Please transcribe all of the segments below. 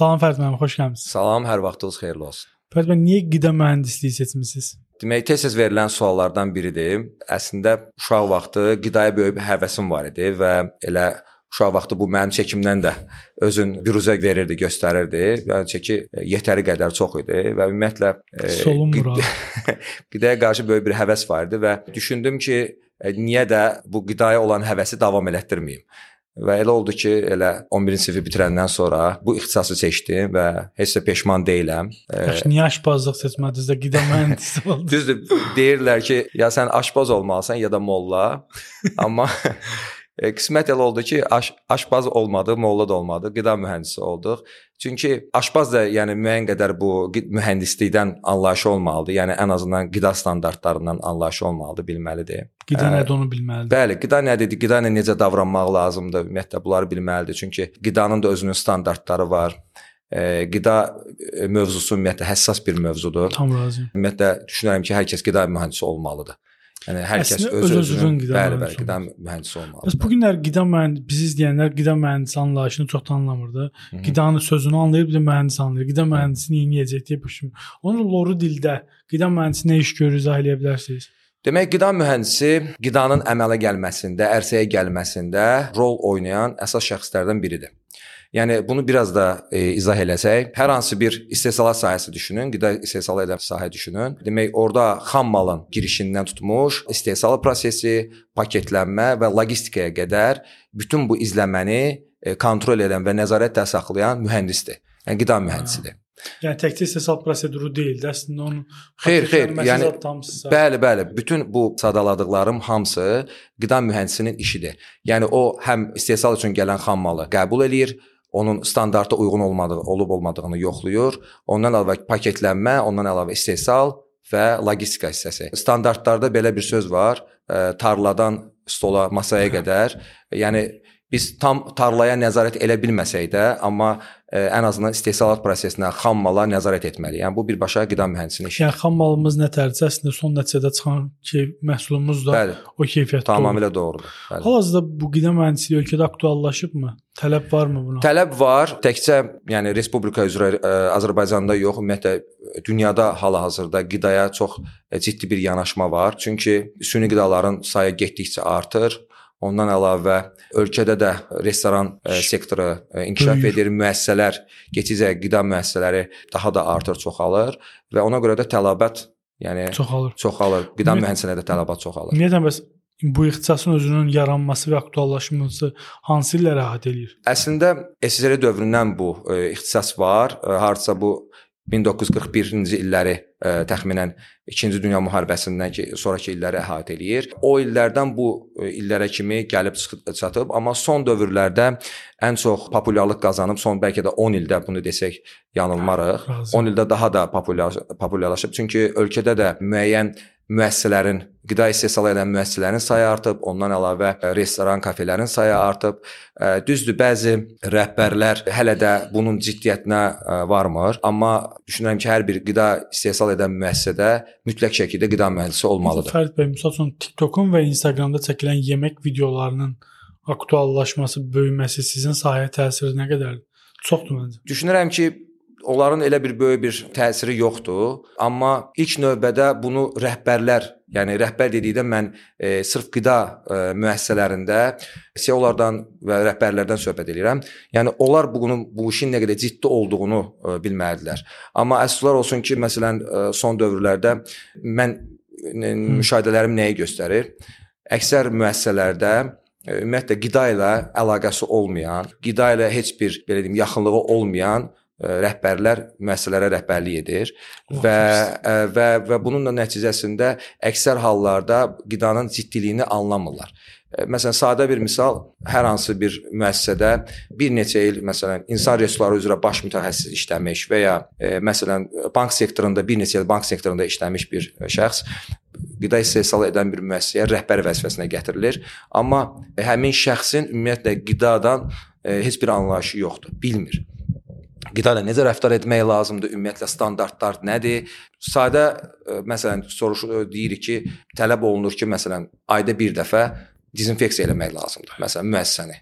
Salam Fərid müəllim, xoş gəlmisiniz. Salam, hər vaxtınız xeyirli olsun. Fərid müəllim, niyə qida mühəndisliyi seçmisiniz? Demək, tez-tez verilən suallardan biridir. Əslində uşaq vaxtı qidaya böyük bir həvəsim var idi və elə uşaq vaxtı bu mənim çəkimdən də özün büruzə verirdi, göstərirdi. Yəni çəki yetəri qədər çox idi və ümumiyyətlə solunmur. qidaya qarşı böyük bir həvəs var idi və düşündüm ki, niyə də bu qidaya olan həvəsi davam elətdirməyim. Və elə oldu ki, elə 11-ci sinfi bitirəndən sonra bu ixtisası seçdim və heç də peşman deyiləm. Yaxşı, niyə aşpazlıq seçmədiniz də qida mühəndisi oldunuz? Düzdür, deyirlər ki, ya sən aşpaz olmalısan ya da molla. Amma E, qismət elə oldu ki, aş, aşpaz olmadı, molla da olmadı, qida mühəndisi olduq. Çünki aşpaz da yəni müəyyən qədər bu mühəndislikdən anlayışı olmalıdır. Yəni ən azından qida standartlarından anlayışı olmalıdır, bilməlidir. Qida nədir onu bilməlidir. Bəli, qida nədir? Qida ilə necə davranmaq lazımdır? Ümumiyyətlə bunları bilməlidir. Çünki qidanın da özünün standartları var. E, qida mövzusu ümumiyyətlə həssas bir mövzudur. Tam razıyam. Ümumiyyətlə düşünürəm ki, hər kəs qida mühəndisi olmalıdır. Yəni hər kəs öz özünün bəli, bəli, qida mühəndisi olmalıdır. Bəs bu günlər qida mühəndisi bizi izləyənlər qida mühəndisi anlayışını çox da anlamırdı. Qidanın sözünü anlayır, bir də mühəndis anlayır. Qida mühəndisi nə edəcək deyə düşünürəm. Onun loru dildə qida mühəndisi nə iş görür izah edə bilərsiniz? Demək, qida mühəndisi qidanın əmələ gəlməsində, ərsəyə gəlməsində rol oynayan əsas şəxslərdən biridir. Yəni bunu biraz da e, izah eləsək, hər hansı bir istehsalat sahəsi düşünün, qida istehsal edən sahə düşünün. Demək, orada xam malın girişindən tutmuş, istehsal prosesi, paketlənmə və logistikaya qədər bütün bu izləməni e, kontrol edən və nəzarətdə saxlayan mühəndisdir. Yəni qida mühəndisidir. Yəni təkcə istehsal proseduru deyil, əslində onun Xeyr, xeyr. Yəni bəli, bəli, bütün bu sadaladıqlarım hamısı qida mühəndisinin işidir. Yəni o həm istehsal üçün gələn xam malı qəbul eləyir, onun standarta uyğun olmadığı, olub-olmadığını yoxlayır. Ondan əlavə paketlənmə, ondan əlavə istehsal və logistika hissəsi. Standartlarda belə bir söz var, ə, tarladan stola, masaya qədər. Yəni biz tam tarlaya nəzarət elə bilməsək də, amma ə, ən azından istehsalat prosesinə, xam mala nəzarət etməliyik. Yəni bu birbaşa qida mühəndisinin işidir. Yəni xam malımız nətərdirsə, əslində son nəticədə çıxan ki, məhsulumuz da Bəli, o keyfiyyətli tamamilə doğrudur. Bəli. Hal-hazırda bu qida mühəndisliyi ölkədə aktuallaşıbmı? Tələb varmı buna? Tələb var. Təkcə yəni respublika üzrə ə, Azərbaycanda yox, ümumiyyətlə dünyada hal-hazırda qidaya çox ciddi bir yanaşma var. Çünki süni qidaların sayı getdikcə artır. Ondan əlavə ölkədə də restoran ə, sektoru ə, inkişaf edir, müəssisələr, keçicə qida müəssisələri daha da artır, çoxalır və ona görə də tələbat yəni çoxalır. Çoxalır. Qida mühəndisliğinə də tələbat çoxalır. Ümumiyyətlə bəs bu ixtisasın özünün yaranması və aktuallaşması hansı illərə əhatə eləyir? Əslində SSR dövründən bu ə, ixtisas var. Ə, hardasa bu 1941-ci illəri ə, e, təxminən 2-ci Dünya müharibəsindən ki, sonrakı illəri əhatə eləyir. O illərdən bu e, illərə kimi gəlib çatıb, amma son dövrlərdə ən çox populyarlıq qazanıb, son bəlkə də 10 ildə bunu desək yanılmarıq. 10 ildə daha da populyar populyarlaşıb. Çünki ölkədə də müəyyən müəssisələrin, qida istehsal edən müəssisələrin sayı artıb, ondan əlavə e, restoran, kafelərin sayı artıb. E, düzdür, bəzi rəhbərlər hələ də bunun ciddiyyətinə e, varmır, amma düşünürəm ki, hər bir qida istehsal edən müəssisədə mütləq şəkildə qida mühəndisi olmalıdır. Fərid bəy, məsəl üçün TikTokun və Instagramda çəkilən yemək videolarının aktuallaşması, böyüməsi sizin sahəyə təsiri nə qədərdir? Çoxdur məncə. Düşünürəm ki, onların elə bir böyük bir təsiri yoxdur, amma ilk növbədə bunu rəhbərlər, yəni rəhbər dedikdə mən e, sırf qida e, müəssisələrində CEO-lardan və rəhbərlərdən söhbət edirəm. Yəni onlar bunun bu işin nə qədər ciddi olduğunu e, bilməlidirlər. Amma əfsuslar olsun ki, məsələn e, son dövrlərdə mən e, müşahidələrim nəyi göstərir? Əksər müəssisələrdə e, ümumiyyətlə qida ilə əlaqəsi olmayan, qida ilə heç bir belə deyim yaxınlığı olmayan rəhbərlər müəssisələrə rəhbərlik edir oh, və ə, və və bunun da nəticəsində əksər hallarda qidanın ciddiliyini anlamırlar. Məsələn, sadə bir misal, hər hansı bir müəssisədə bir neçə il məsələn insan resursları üzrə baş mütəxəssis işləmiş və ya e, məsələn bank sektorunda bir neçə il bank sektorunda işləmiş bir şəxs qida istehsal edən bir müəssisəyə rəhbər vəzifəsinə gətirilir. Amma həmin şəxsin ümumiyyətlə qidadan e, heç bir anlayışı yoxdur, bilmir qida ilə necə rəftar etmək lazımdır, ümumiyyətlə standartlar nədir? Sadə e, məsələn soruşur deyirik ki, tələb olunur ki, məsələn ayda bir dəfə dezinfeksiya eləmək lazımdır. Məsələn, müəssisəni.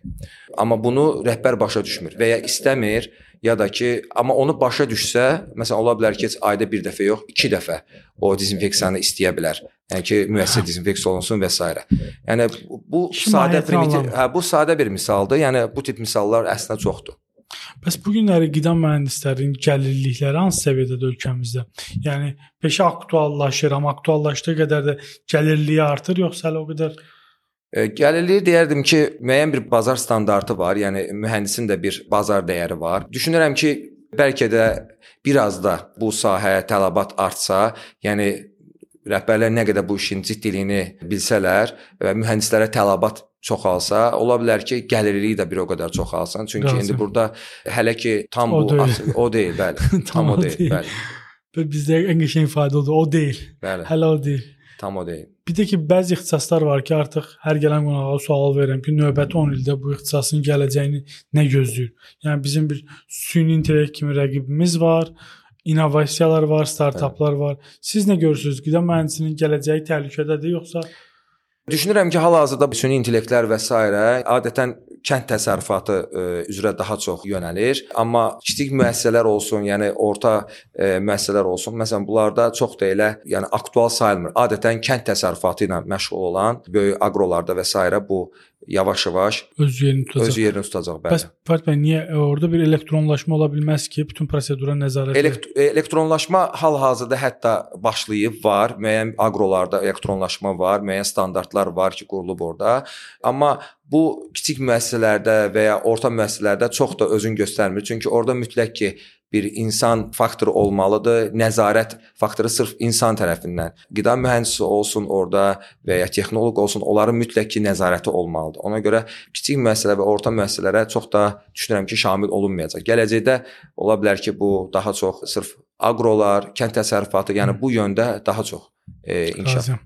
Amma bunu rəhbər başa düşmür və ya istəmir ya da ki, amma onu başa düşsə, məsələn, ola bilər ki, heç ayda bir dəfə yox, 2 dəfə o dezinfeksiyanı istəyə bilər. Yəni ki, müəssisə dezinfeksiya olunsun və s. Yəni bu sadə primitiv, hə, bu sadə bir misaldır. Yəni bu tip misallar əslində çoxdur. Bəs bu günləri qida mühəndislərinin gəlirlikləri hansı səviyyədədir ölkəmizdə? Yəni peşə aktuallaşır, amma aktuallaşdığı qədər də gəlirliyi artır, yoxsa hələ o qədər Gəlirliyi deyərdim ki, müəyyən bir bazar standartı var, yəni mühəndisin də bir bazar dəyəri var. Düşünürəm ki, bəlkə də biraz da bu sahəyə tələbat artsa, yəni rəhbərlər nə qədər bu işin ciddiliyini bilsələr və mühəndislərə tələbat çoxalsa, ola bilər ki, gəlirliyi də bir o qədər çoxalsın. Çünki Razım. indi burada hələ ki tam o bu deyil. o deyil, bəli. tam, tam o deyil, deyil, bəli. Bizdə ən qəşəng ifadə odur, o deyil. Bəli. Hələ o deyil. Tam o deyil. Bir də ki, bəzi ixtisaslar var ki, artıq hər gələn qonağa sual verirəm ki, növbəti 10 ildə bu ixtisasın gələcəyini nə gözləyir? Yəni bizim bir süni intellekt kimi rəqibimiz var, innovasiyalar var, startaplar var. Siz nə görürsüz? Qida mühəndisinin gələcəyi təhlükədədir yoxsa Düşünürəm ki, hal-hazırda süni intellektlər və s. adətən kənd təsərrüfatı ə, e, üzrə daha çox yönəlir, amma kiçik müəssisələr olsun, yəni orta ə, e, müəssisələr olsun, məsələn, bunlarda çox da elə, yəni aktual sayılmır. Adətən kənd təsərrüfatı ilə məşğul olan böyük aqrolarda və s. bu yavaş-yavaş öz yerini tutacaq. Öz yerini tutacaq, bəli. Bəs Fərid bəy, niyə orada bir elektronlaşma ola bilməz ki, bütün prosedura nəzarət Elekt elektronlaşma hal-hazırda hətta başlayıb var. Müəyyən aqrolarda elektronlaşma var, müəyyən standartlar var ki, qurulub orada. Amma bu kiçik müəssisələrdə və ya orta müəssisələrdə çox da özün göstərmir. Çünki orada mütləq ki, bir insan faktoru olmalıdır. Nəzarət faktoru sırf insan tərəfindən. Qida mühəndisi olsun orada və ya texnoloq olsun, onların mütləq ki, nəzarəti olmalıdır. Ona görə kiçik müəssisələr və orta müəssisələrə çox da düşünürəm ki, şamil olunmayacaq. Gələcəkdə ola bilər ki, bu daha çox sırf aqrolar, kənd təsərrüfatı, yəni bu yöndə daha çox e, inkişaf. Razıyam.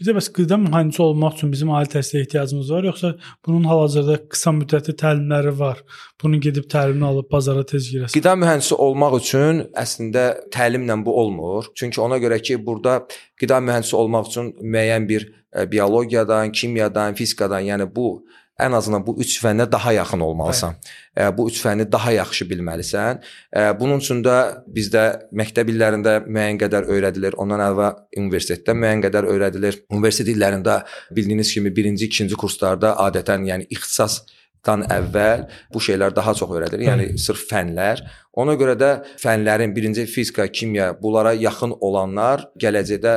Bir də bəs qida mühəndisi olmaq üçün bizim ali təhsilə ehtiyacımız var, yoxsa bunun hal-hazırda qısa müddətli təlimləri var? Bunu gedib təlimini alıb bazara tez girəsən. Qida mühəndisi olmaq üçün əslində təlimlə bu olmur. Çünki ona görə ki, burada qida mühəndisi olmaq üçün müəyyən bir e, biologiyadan, kimyadan, fizikadan, yəni bu ən azından bu üç fənnə daha yaxın olmalısan. Hə. Bu üç fənni daha yaxşı bilməlisən. Bunun üçün də bizdə məktəb illərində müəyyən qədər öyrədilir. Ondan əvvəl universitetdə müəyyən qədər öyrədilir. Universitet illərində bildiyiniz kimi 1-ci, 2-ci kurslarda adətən yəni ixtisas dan əvvəl bu şeylər daha çox öyrədilir. Yəni sırf fənlər. Ona görə də fənlərin birinci fizika, kimya bunlara yaxın olanlar gələcəkdə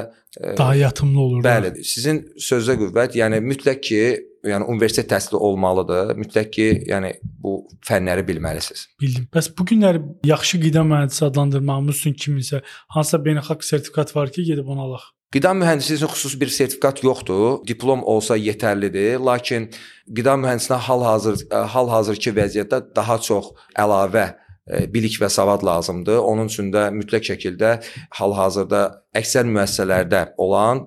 daha yatımlı olur. Bəli, sizin sözə qüvvət, yəni mütləq ki, yəni universitet təhsili olmalıdır. Mütləq ki, yəni bu fənləri bilməlisiniz. Bildim. Bəs bu günləri yaxşı qida mühəndisi adlandırmağımız üçün kiminsə hansısa beynəlxalq sertifikat var ki, gedib onu alaq? Qida mühəndisliyi üçün xüsusi bir sertifikat yoxdur. Diplom olsa yetərlidir, lakin qida mühəndisinə hal-hazır hal-hazırki vəziyyətdə daha çox əlavə bilik və savad lazımdır. Onun üçün də mütləq şəkildə hal-hazırda əksər müəssisələrdə olan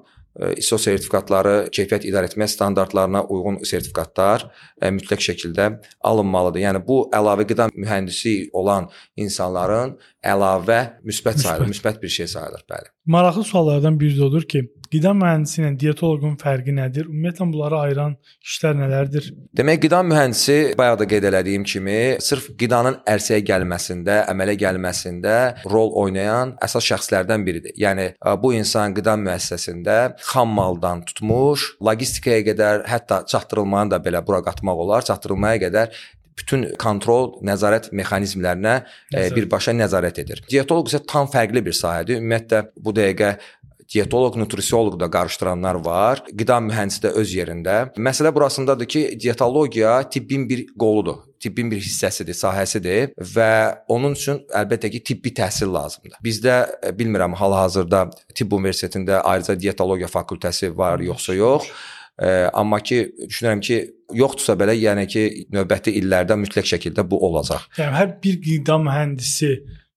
ISO sertifikatları keyfiyyət idarəetmə standartlarına uyğun sertifikatlar mütləq şəkildə alınmalıdır. Yəni bu əlavə qida mühəndisi olan insanların əlavə müsbət sayılır, müsbət bir şey sayılır, bəli. Maraqlı suallardan biri də odur ki, qida mühəndisi ilə dietoloqun fərqi nədir? Ümumiyyətlə bunları ayıran işlər nələrdir? Demək, qida mühəndisi bayaq da qeyd elədiyim kimi, sırf qidanın ərsəyə gəlməsində, əmələ gəlməsində rol oynayan əsas şəxslərdən biridir. Yəni bu insan qida müəssisəsində xam maldan tutmuş, logistikaya qədər, hətta çatdırılmanı da belə bura qatmaq olar, çatdırılmaya qədər bütün kontrol, nəzarət mexanizmlərinə e, birbaşa nəzarət edir. Dietoloq isə tam fərqli bir sahədir. Ümumiyyətlə bu dəqiqə dietoloq, nutrisioloq da qarışdıranlar var. Qida mühəndisi də öz yerində. Məsələ burasındadır ki, dietologiya tibbin bir qoludur tibbin bir hissəsidir, sahəsidir və onun üçün əlbəttə ki, tibbi təhsil lazımdır. Bizdə e, bilmirəm hal-hazırda tibb universitetində ayrıca dietologiya fakültəsi var yoxsa yox. Amma ki, düşünürəm ki, yoxdursa belə, yəni ki, növbəti illərdə mütləq şəkildə bu olacaq. Yəni hər bir qida mühəndisi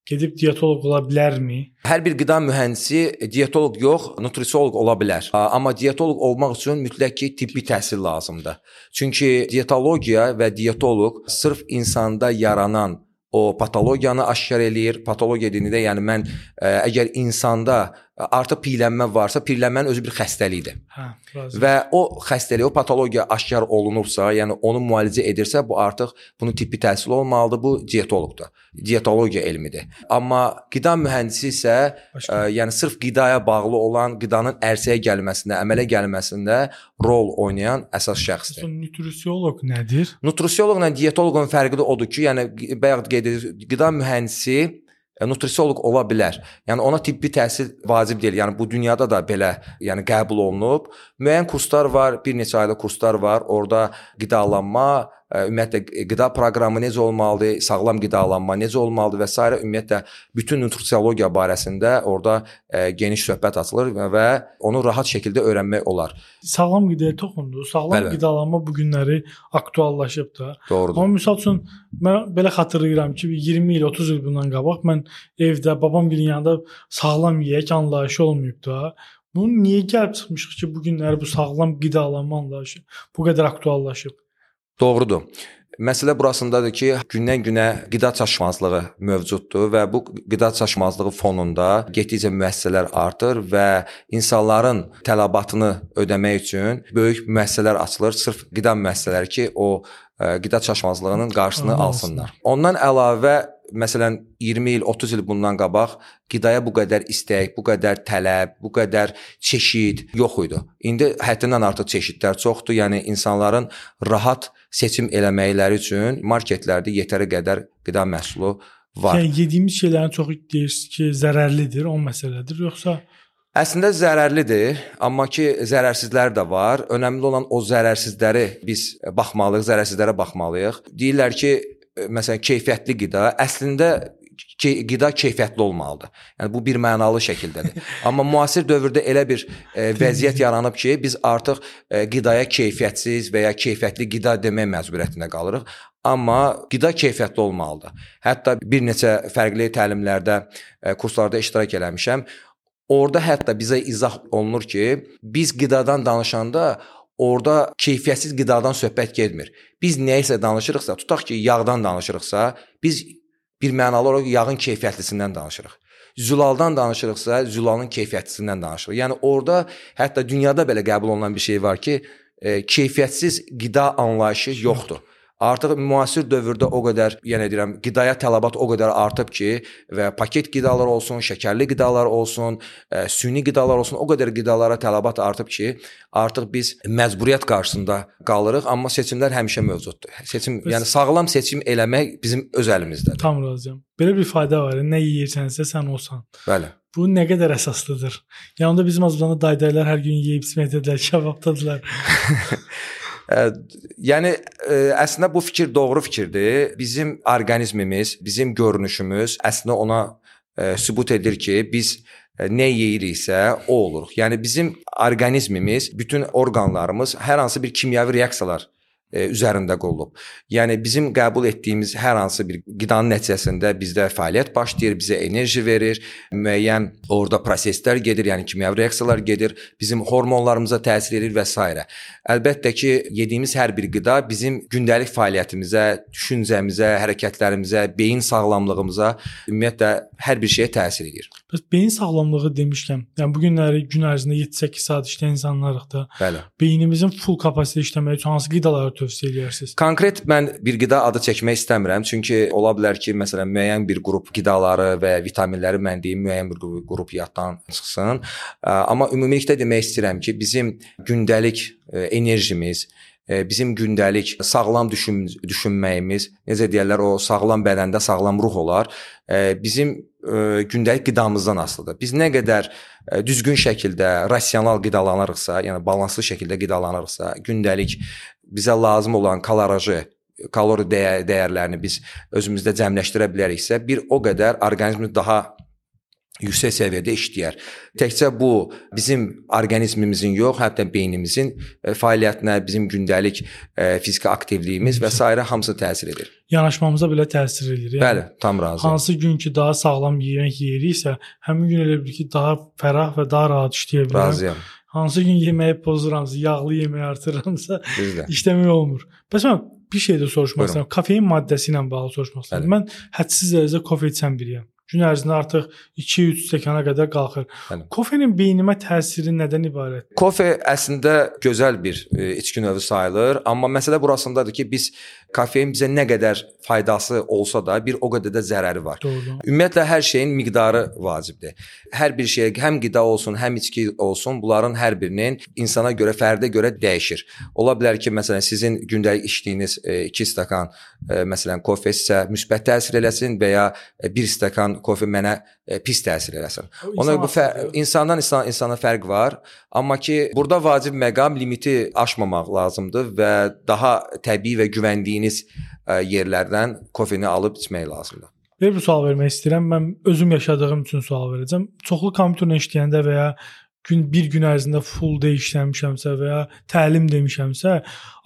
gedib dietoloq ola bilərmi? Hər bir qida mühəndisi dietoloq yox, nutrisioloq ola bilər. Amma dietoloq olmaq üçün mütləq ki, tibbi təhsil lazımdır. Çünki dietologiya və dietoloq sırf insanda yaranan o patologiyanı aşkar eləyir. Patologiya dediyində, yəni mən ə, əgər insanda artıq piyələnmə varsa, piyələnmənin özü bir xəstəlikdir. Hə, razı. Və o xəstəlik, o patologiya aşkar olunubsa, yəni onu müalicə edirsə, bu artıq bunun tibbi təhsili olmalıdır. Bu dietoloqdur. Dietologiya elmidir. Amma qida mühəndisi isə Başqa. ə, yəni sırf qidaya bağlı olan, qidanın ərsəyə gəlməsində, əmələ gəlməsində rol oynayan əsas şəxsdir. Nutrisioloq nədir? Nutrisioloqla dietoloqun fərqi də odur ki, yəni bayaq qeyd etdik, qida mühəndisi nutrisioloq ola bilər. Yəni ona tibbi təhsil vacib deyil. Yəni bu dünyada da belə, yəni qəbul olunub. Müəyyən kurslar var, bir neçə aylıq kurslar var. Orda qidalanma, ümumiyyətlə qida proqramı necə olmalıdır, sağlam qidalanma necə olmalıdır və s. ümumiyyətlə bütün nutrisiologiya barəsində orada geniş söhbət açılır və- onu rahat şəkildə öyrənmək olar. Sağlam qidaya toxundu. Sağlam Bəli. qidalanma bu günləri aktuallaşıb da. Doğrudur. Amma misal üçün mən belə xatırlayıram ki, bir 20 il, 30 il bundan qabaq mən evdə babamgilin yanında sağlam yeyək anlayışı olmayıb da. Bunu niyə gəlib çıxmışıq ki, bu günləri bu sağlam qidalanma anlayışı bu qədər aktuallaşıb? Doğrudur. Məsələ burasındadır ki, gündən-günə qida çaşmazlığı mövcuddur və bu qida çaşmazlığı fonunda getdikcə müəssisələr artır və insanların tələbatını ödəmək üçün böyük müəssisələr açılır, sırf qida müəssisələri ki, o ə, qida çaşmazlığının qarşısını Onu alsınlar. Ondan əlavə məsələn 20 il, 30 il bundan qabaq qidaya bu qədər istək, bu qədər tələb, bu qədər çeşid yox idi. İndi həddindən artıq çeşidlər çoxdur. Yəni insanların rahat seçim eləməkləri üçün marketlərdə yetəri qədər qida məhsulu var. Yəni yediyimiz şeylərin çoxu deyirsiniz ki, zərərlidir, o məsələdir, yoxsa Əslində zərərlidir, amma ki zərərsizləri də var. Önəmli olan o zərərsizləri biz baxmalıyıq, zərərsizlərə baxmalıyıq. Deyirlər ki, məsələn keyfiyyətli qida əslində ki, qida keyfiyyətli olmalıdır. Yəni bu bir mənalı şəkildədir. Amma müasir dövrdə elə bir e, vəziyyət yaranıb ki, biz artıq e, qidaya keyfiyyətsiz və ya keyfiyyətli qida demək məcburiyyətində qalırıq. Amma qida keyfiyyətli olmalıdır. Hətta bir neçə fərqli təlimlərdə, e, kurslarda iştirak eləmişəm. Orda hətta bizə izah olunur ki, biz qidadan danışanda orada keyfiyyətsiz qidadan söhbət getmir. Biz nəyisə danışırıqsa, tutaq ki, yağdan danışırıqsa, biz bir mənalı olaraq yağın keyfiyyətlisindən danışırıq. Zülaldan danışırıqsa, zülalın keyfiyyətlisindən danışırıq. Yəni orada hətta dünyada belə qəbul olunan bir şey var ki, e, keyfiyyətsiz qida anlayışı yoxdur. Artıq müasir dövrdə o qədər, yenə deyirəm, qidaya tələbat o qədər artıb ki, və paket qidalar olsun, şəkərli qidalar olsun, ə, süni qidalar olsun, o qədər qidalara tələbat artıb ki, artıq biz məcburiyyət qarşısında qalırıq, amma seçimlər həmişə mövcuddur. Seçim, Bəs- yəni sağlam seçim eləmək bizim öz əlimizdədir. tam razıyam. Belə bir fayda var. Nə yeyirsənsə sən olsan. Bəli. Bu nə qədər əsaslıdır? Yəni onda bizim azından daydaylar hər gün yeyib içməkdədirlər, kebabdadılar. Yəni əslində bu fikir doğru fikirdir. Bizim orqanizmimiz, bizim görünüşümüz əslində ona ə, sübut edir ki, biz ə, nə yeyiriksə o oluruq. Yəni bizim orqanizmimiz, bütün orqanlarımız hər hansı bir kimyəvi reaksiyalar üzərində qurulub. Yəni bizim qəbul etdiyimiz hər hansı bir qidanın nəticəsində bizdə fəaliyyət başlayır, bizə enerji verir, müəyyən orada proseslər gedir, yəni kimyəvi reaksiyalar gedir, bizim hormonlarımıza təsir edir və s. Əlbəttə ki, yediyimiz hər bir qida bizim gündəlik fəaliyyətimizə, düşüncəmizə, hərəkətlərimizə, beyin sağlamlığımıza, ümumiyyətlə hər bir şeyə təsir edir. Bəs beyin sağlamlığı demişkən, yəni bu günləri gün ərzində 7-8 saat işləyən insanlarıq da Bəli. beynimizin full kapasitə işləməyi üçün hansı qidaları tövsiyə edirsiniz? Konkret mən bir qida adı çəkmək istəmirəm, çünki ola bilər ki, məsələn, müəyyən bir qrup qidaları və vitaminləri mən deyim, müəyyən bir qrup- yaddan çıxsın. Amma ümumilikdə demək istəyirəm ki, bizim gündəlik enerjimiz, bizim gündəlik sağlam düşün düşünməyimiz, necə deyirlər, o sağlam bədəndə sağlam ruh olar. Bizim gündəlik qidamızdan asılıdır. Biz nə qədər düzgün şəkildə rasional qidalanırıqsa, yəni balanslı şəkildə qidalanırıqsa, gündəlik bizə lazım olan kaloriji kalori dəyə dəyərlərini biz özümüzdə cəmləşdirə biləriksə, bir o qədər orqanizmimiz daha yüksək səviyyədə işləyər. Təkcə bu bizim orqanizmimizin yox, hətta beynimizin e, fəaliyyətinə, bizim gündəlik e, fiziki aktivliyimiz və s. hamısı təsir edir. Yanaşmamıza belə təsir edir. Yəni, Bəli, tam razıyam. Hansı gün ki daha sağlam yemək yeyiriksə, həmin gün elə bil ki daha fərah və daha rahat işləyə bilərəm. Razıyam. Hansı gün yeməyi pozuramsa, yağlı yeməyi artırıramsa, işləmək olmur. Bəs mən bir şey də soruşmaq istəyirəm. Kofein maddəsi ilə bağlı soruşmaq istəyirəm. Mən hədsiz dərəcədə kofe içən biriyəm. gün ərzində artıq 2-3 stəkana qədər qalxır. Bəli. Kofenin beynimə təsiri nədən ibarətdir? Kofe əslində gözəl bir e, içki növü sayılır, amma məsələ burasındadır ki, biz kofein bizə nə qədər faydası olsa da, bir o qədər də zərəri var. Doğru. Ümumiyyətlə hər şeyin miqdarı vacibdir. Hər bir şeyə həm qida olsun, həm içki olsun, bunların hər birinin insana görə, fərdə görə dəyişir. Ola bilər ki, məsələn, sizin gündəlik içdiyiniz 2 e, stəkan e, məsələn kofe sizə müsbət təsir eləsin və ya 1 stəkan kofe mənə e, pis təsir eləsin. Ona bu insandan insana, insana fərq var, amma ki, burada vacib məqam limiti aşmamaq lazımdır və daha təbii və güvəndiyiniz ə, yerlərdən kofeni alıb içmək lazımdır. Belə bir sual vermək istəyirəm. Mən özüm yaşadığım üçün sual verəcəm. Çoxlu kompüterlə işləyəndə və ya gün bir gün ərzində full day işləmişəmsə və ya təlim demişəmsə,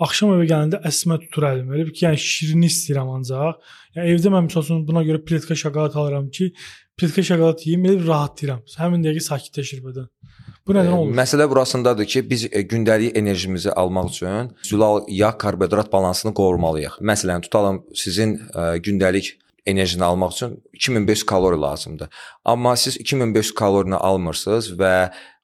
axşam evə gələndə əsmə tutur əlim. Elə bir ki, yəni şirin istəyirəm ancaq. Yəni evdə mən məsələn buna görə pletka şokolad alıram ki, pletka şokolad yeyim, elə rahatlayıram. Həmin dəqiqə sakitləşir bədən. Bu nədən olur? Məsələ burasındadır ki, biz e, gündəlik enerjimizi almaq üçün zülal yağ karbohidrat balansını qorumalıyıq. Məsələn, tutalım sizin ə, gündəlik enerjini almaq üçün 2500 kalori lazımdır. Amma siz 2500 kalorini almırsınız və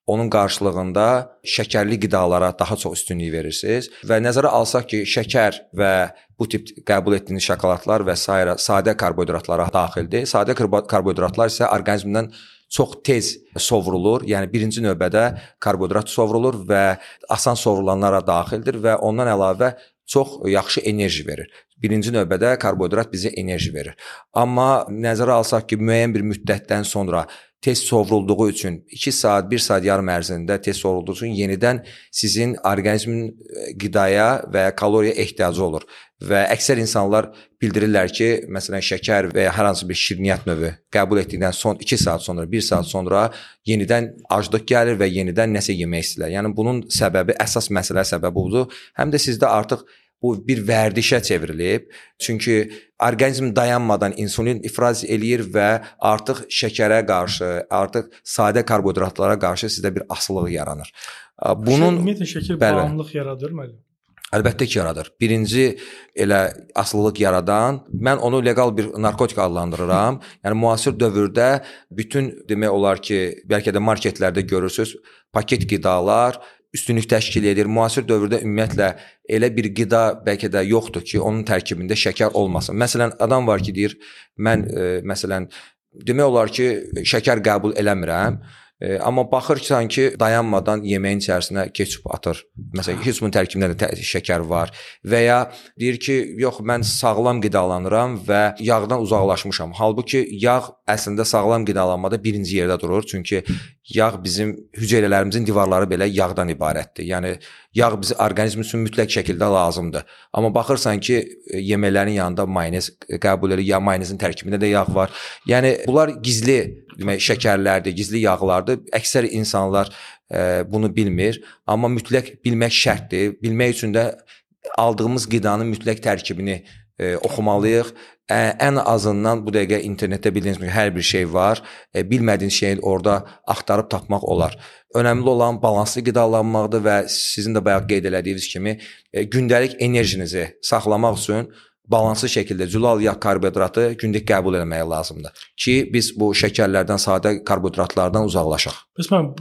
onun qarşılığında şəkərli qidalara daha çox üstünlük verirsiniz və nəzərə alsaq ki, şəkər və bu tip qəbul etdiyiniz şokoladlar və s. sadə karbohidratlara daxildir. Sadə karbohidratlar isə orqanizmdən çox tez sovrulur. Yəni birinci növbədə karbohidrat sovrulur və asan sovrulanlara daxildir və ondan əlavə çox yaxşı enerji verir. Birinci növbədə karbohidrat bizə enerji verir. Amma nəzərə alsaq ki, müəyyən bir müddətdən sonra tez sovrulduğu üçün 2 saat, 1 saat yarım ərzində tez sovrulduğu üçün yenidən sizin orqanizmin qidaya və kaloriyaya ehtiyacı olur. Və əksər insanlar bildirirlər ki, məsələn şəkər və ya hər hansı bir şirniyyat növü qəbul etdikdən son 2 saat sonra, 1 saat sonra yenidən aclıq gəlir və yenidən nəsə yemək istəyirlər. Yəni bunun səbəbi, əsas məsələ səbəbi budur. Həm də sizdə artıq bu bir vərdişə çevrilib. Çünki orqanizm dayanmadan insulin ifraz eləyir və artıq şəkərə qarşı, artıq sadə karbohidratlara qarşı sizdə bir asılılıq yaranır. Bunun ümumiyyətlə şəkər bağımlılıq yaradır müəllim. Əlbəttə ki, yaradır. Birinci elə asılılıq yaradan, mən onu leqal bir narkotik adlandırıram. yəni müasir dövrdə bütün demək olar ki, bəlkə də marketlərdə görürsüz, paket qidalar üstünlük təşkil edir. Müasir dövrdə ümumiyyətlə elə bir qida bəlkə də yoxdur ki, onun tərkibində şəkər olmasın. Məsələn, adam var ki, deyir, mən e, məsələn demək olar ki, şəkər qəbul eləmirəm. E, amma baxırsan ki, dayanmadan yeməyin içərisinə keçib atır. Məsələn, heç bunun tərkibində də şəkər var və ya deyir ki, yox, mən sağlam qidalanıram və yağdan uzaqlaşmışam. Halbuki yağ əslində sağlam qidalanmada birinci yerdə durur. Çünki yağ bizim hüceyrələrimizin divarları belə yağdan ibarətdir. Yəni yağ bizim orqanizm üçün mütləq şəkildə lazımdır. Amma baxırsan ki, yeməklərin yanında mayonez qəbul edir, ya mayonezin tərkibində də yağ var. Yəni bunlar gizli demək şəkərlərdir, gizli yağlardır. Əksər insanlar ə, bunu bilmir, amma mütləq bilmək şərtdir. Bilmək üçün də aldığımız qidanın mütləq tərkibini ə, oxumalıyıq. Ə, ən azından bu dəqiqə internetdə bildiyiniz kimi hər bir şey var. Ə, bilmədiyiniz şeyi orada axtarıb tapmaq olar. Önəmli olan balanslı qidalanmaqdır və sizin də bayaq qeyd elədiyiniz kimi ə, gündəlik enerjinizi saxlamaq üçün balanslı şəkildə zülal yağ karbohidratı gündəlik qəbul etmək lazımdır ki, biz bu şəkərlərdən, sadə karbohidratlardan uzaqlaşaq. Bəs mən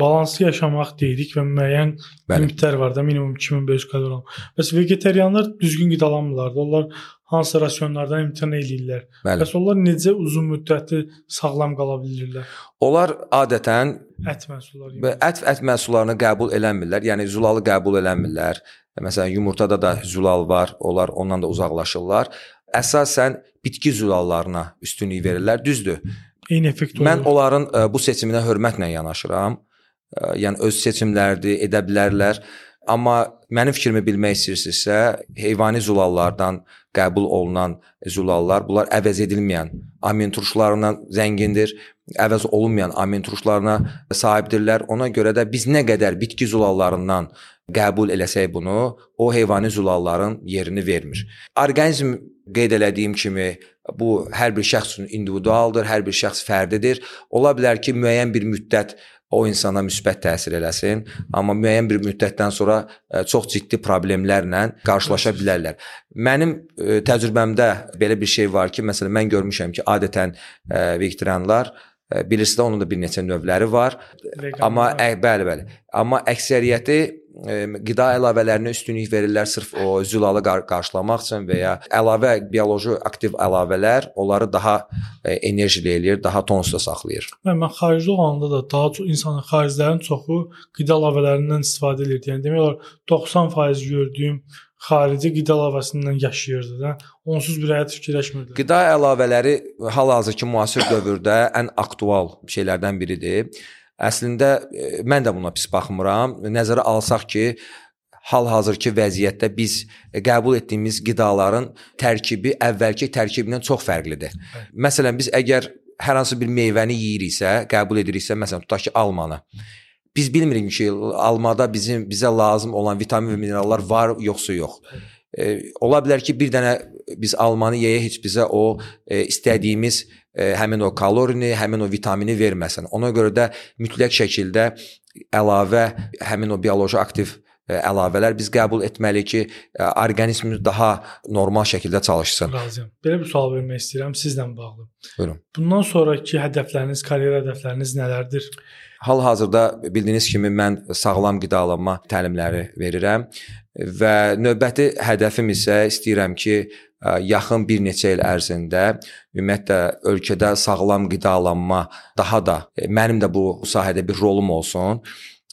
balanslı yaşamaq deyirik və müəyyən limitlər var da, minimum 2500 kalori. Bəs vegetarianlar düzgün qidalanmırlar. Onlar hansı rasionlardan imtina eləyirlər? Bəli. Bəs onlar necə uzun müddətli sağlam qala bilirlər? Onlar adətən ət məhsulları, və ət ət məhsullarını qəbul eləmirlər. Yəni zulalı qəbul eləmirlər. Məsələn, yumurtada da zülal var, onlar ondan da uzaqlaşırlar. Əsasən bitki zülallarına üstünlük verirlər. Düzdür. Eyni effekt olur. Mən onların ə, bu seçiminə hörmətlə yanaşıram. Yəni öz seçimləridir, edə bilərlər. Amma mənim fikrimi bilmək istəyirsinizsə, heyvani zulallardan qəbul olunan zulallar, bunlar əvəz edilməyən amin turşularından zəngindir, əvəz olunmayan amin turşularına sahibdirlər. Ona görə də biz nə qədər bitki zulallarından qəbul eləsək bunu, o heyvani zulalların yerini vermir. Orqanizm qeyd elədiyim kimi bu hər bir şəxs üçün individualdır, hər bir şəxs fərdidir. Ola bilər ki, müəyyən bir müddət o insana müsbət təsir eləsin, amma müəyyən bir müddətdən sonra ə, çox ciddi problemlərlə qarşılaşa bilərlər. Mənim ə, təcrübəmdə belə bir şey var ki, məsələn mən görmüşəm ki, adətən ə, vegetarianlar bilirsiniz onun da bir neçə növləri var. Vegan amma ə, bəli, bəli. Amma əksəriyyəti ə, qida əlavələrinə üstünlük verirlər sırf o zülalı qar qarşılamaq üçün və ya əlavə bioloji aktiv əlavələr onları daha ə, enerjili eləyir, daha tonusda saxlayır. Mən, mən xaricdə olanda da daha çox insanın xariclərin çoxu qida əlavələrindən istifadə edir. Yəni demək olar 90% gördüyüm xarici qida əlavəsindən yaşayırdı da. Onsuz bir həyat fikirləşmirdi. Qida əlavələri hal-hazırki müasir dövrdə ən aktual şeylərdən biridir. Əslində e, mən də buna pis baxmıram. Nəzərə alsaq ki, hal-hazırki vəziyyətdə biz qəbul etdiyimiz qidaların tərkibi əvvəlki tərkibindən çox fərqlidir. Məsələn, biz əgər hər hansı bir meyvəni yeyiriksə, qəbul ediriksə, məsələn, tutaq ki, almanı. Biz bilmirik ki, almada bizim bizə lazım olan vitamin və minerallar var yoxsa yox. E, ola bilər ki, bir dənə biz almanı yeyə heç bizə o e, istədiyimiz e, həmin o kalorini, həmin o vitamini verməsin. Ona görə də mütləq şəkildə əlavə həmin o bioloji aktiv e, əlavələr biz qəbul etməliyik ki, e, orqanizmimiz daha normal şəkildə çalışsın. Razıyam. Belə bir sual vermək istəyirəm sizlə bağlı. Buyurun. Bundan sonrakı hədəfləriniz, karyera hədəfləriniz nələrdir? Hal-hazırda bildiyiniz kimi mən sağlam qidalanma təlimləri verirəm və növbəti hədəfim isə istəyirəm ki, yaxın bir neçə il ərzində ümumiyyətlə ölkədə sağlam qidalanma daha da mənim də bu sahədə bir rolum olsun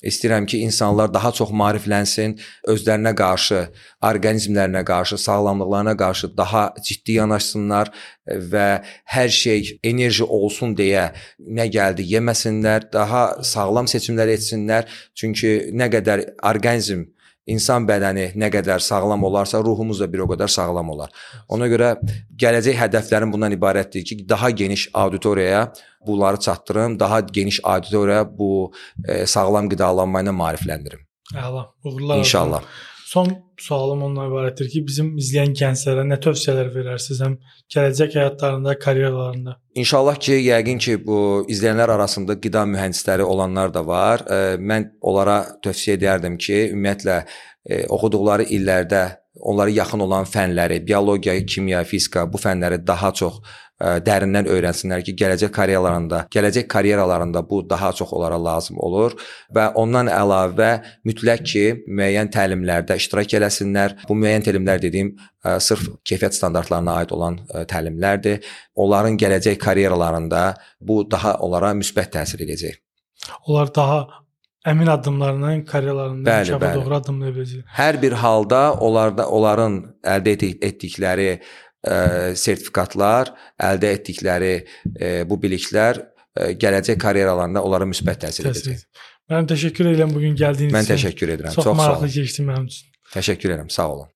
İstəyirəm ki, insanlar daha çox maariflənsin, özlərinə qarşı, orqanizmlərinə qarşı, sağlamlıqlarına qarşı daha ciddi yanaşsınlar və hər şey enerji olsun deyə nə gəldi yeməsinlər, daha sağlam seçimlər etsinlər. Çünki nə qədər orqanizm insan bədəni nə qədər sağlam olarsa, ruhumuz da bir o qədər sağlam olar. Ona görə gələcək hədəflərim bundan ibarətdir ki, daha geniş auditoriyaya bunları çatdırım, daha geniş auditoriyaya bu e, sağlam qidalanma ilə maarifləndirim. Əla. Uğurlar. İnşallah. Son sualım ondan ibarətdir ki, bizim izləyən gənclərə nə tövsiyələr verərsiniz həm gələcək həyatlarında, karyeralarında? İnşallah ki, yəqin ki, bu izləyənlər arasında qida mühəndisləri olanlar da var. Mən onlara tövsiyə edərdim ki, ümumiyyətlə oxuduqları illərdə onlara yaxın olan fənləri, biologiya, kimya, fizika bu fənləri daha çox dərindən öyrənsinlər ki, gələcək karyeralarında, gələcək karyeralarında bu daha çox onlara lazım olur və ondan əlavə mütləq ki, müəyyən təlimlərdə iştirak eləsinlər. Bu müəyyən təlimlər dediyim sırf keyfiyyət standartlarına aid olan təlimlərdir. Onların gələcək karyeralarında bu daha onlara müsbət təsir edəcək. Onlar daha əmin addımlarla karyeralarında inkişafa doğru addımlaya biləcək. Hər bir halda onlarda onların əldə etdikləri ə, sertifikatlar, əldə etdikləri ə, bu biliklər ə, gələcək karyeralarında onlara müsbət təsir edəcək. Mən təşəkkür edirəm bu gün gəldiyiniz üçün. Mən təşəkkür edirəm. Çox, Çox maraqlı keçdi mənim üçün. Təşəkkür edirəm. Sağ olun.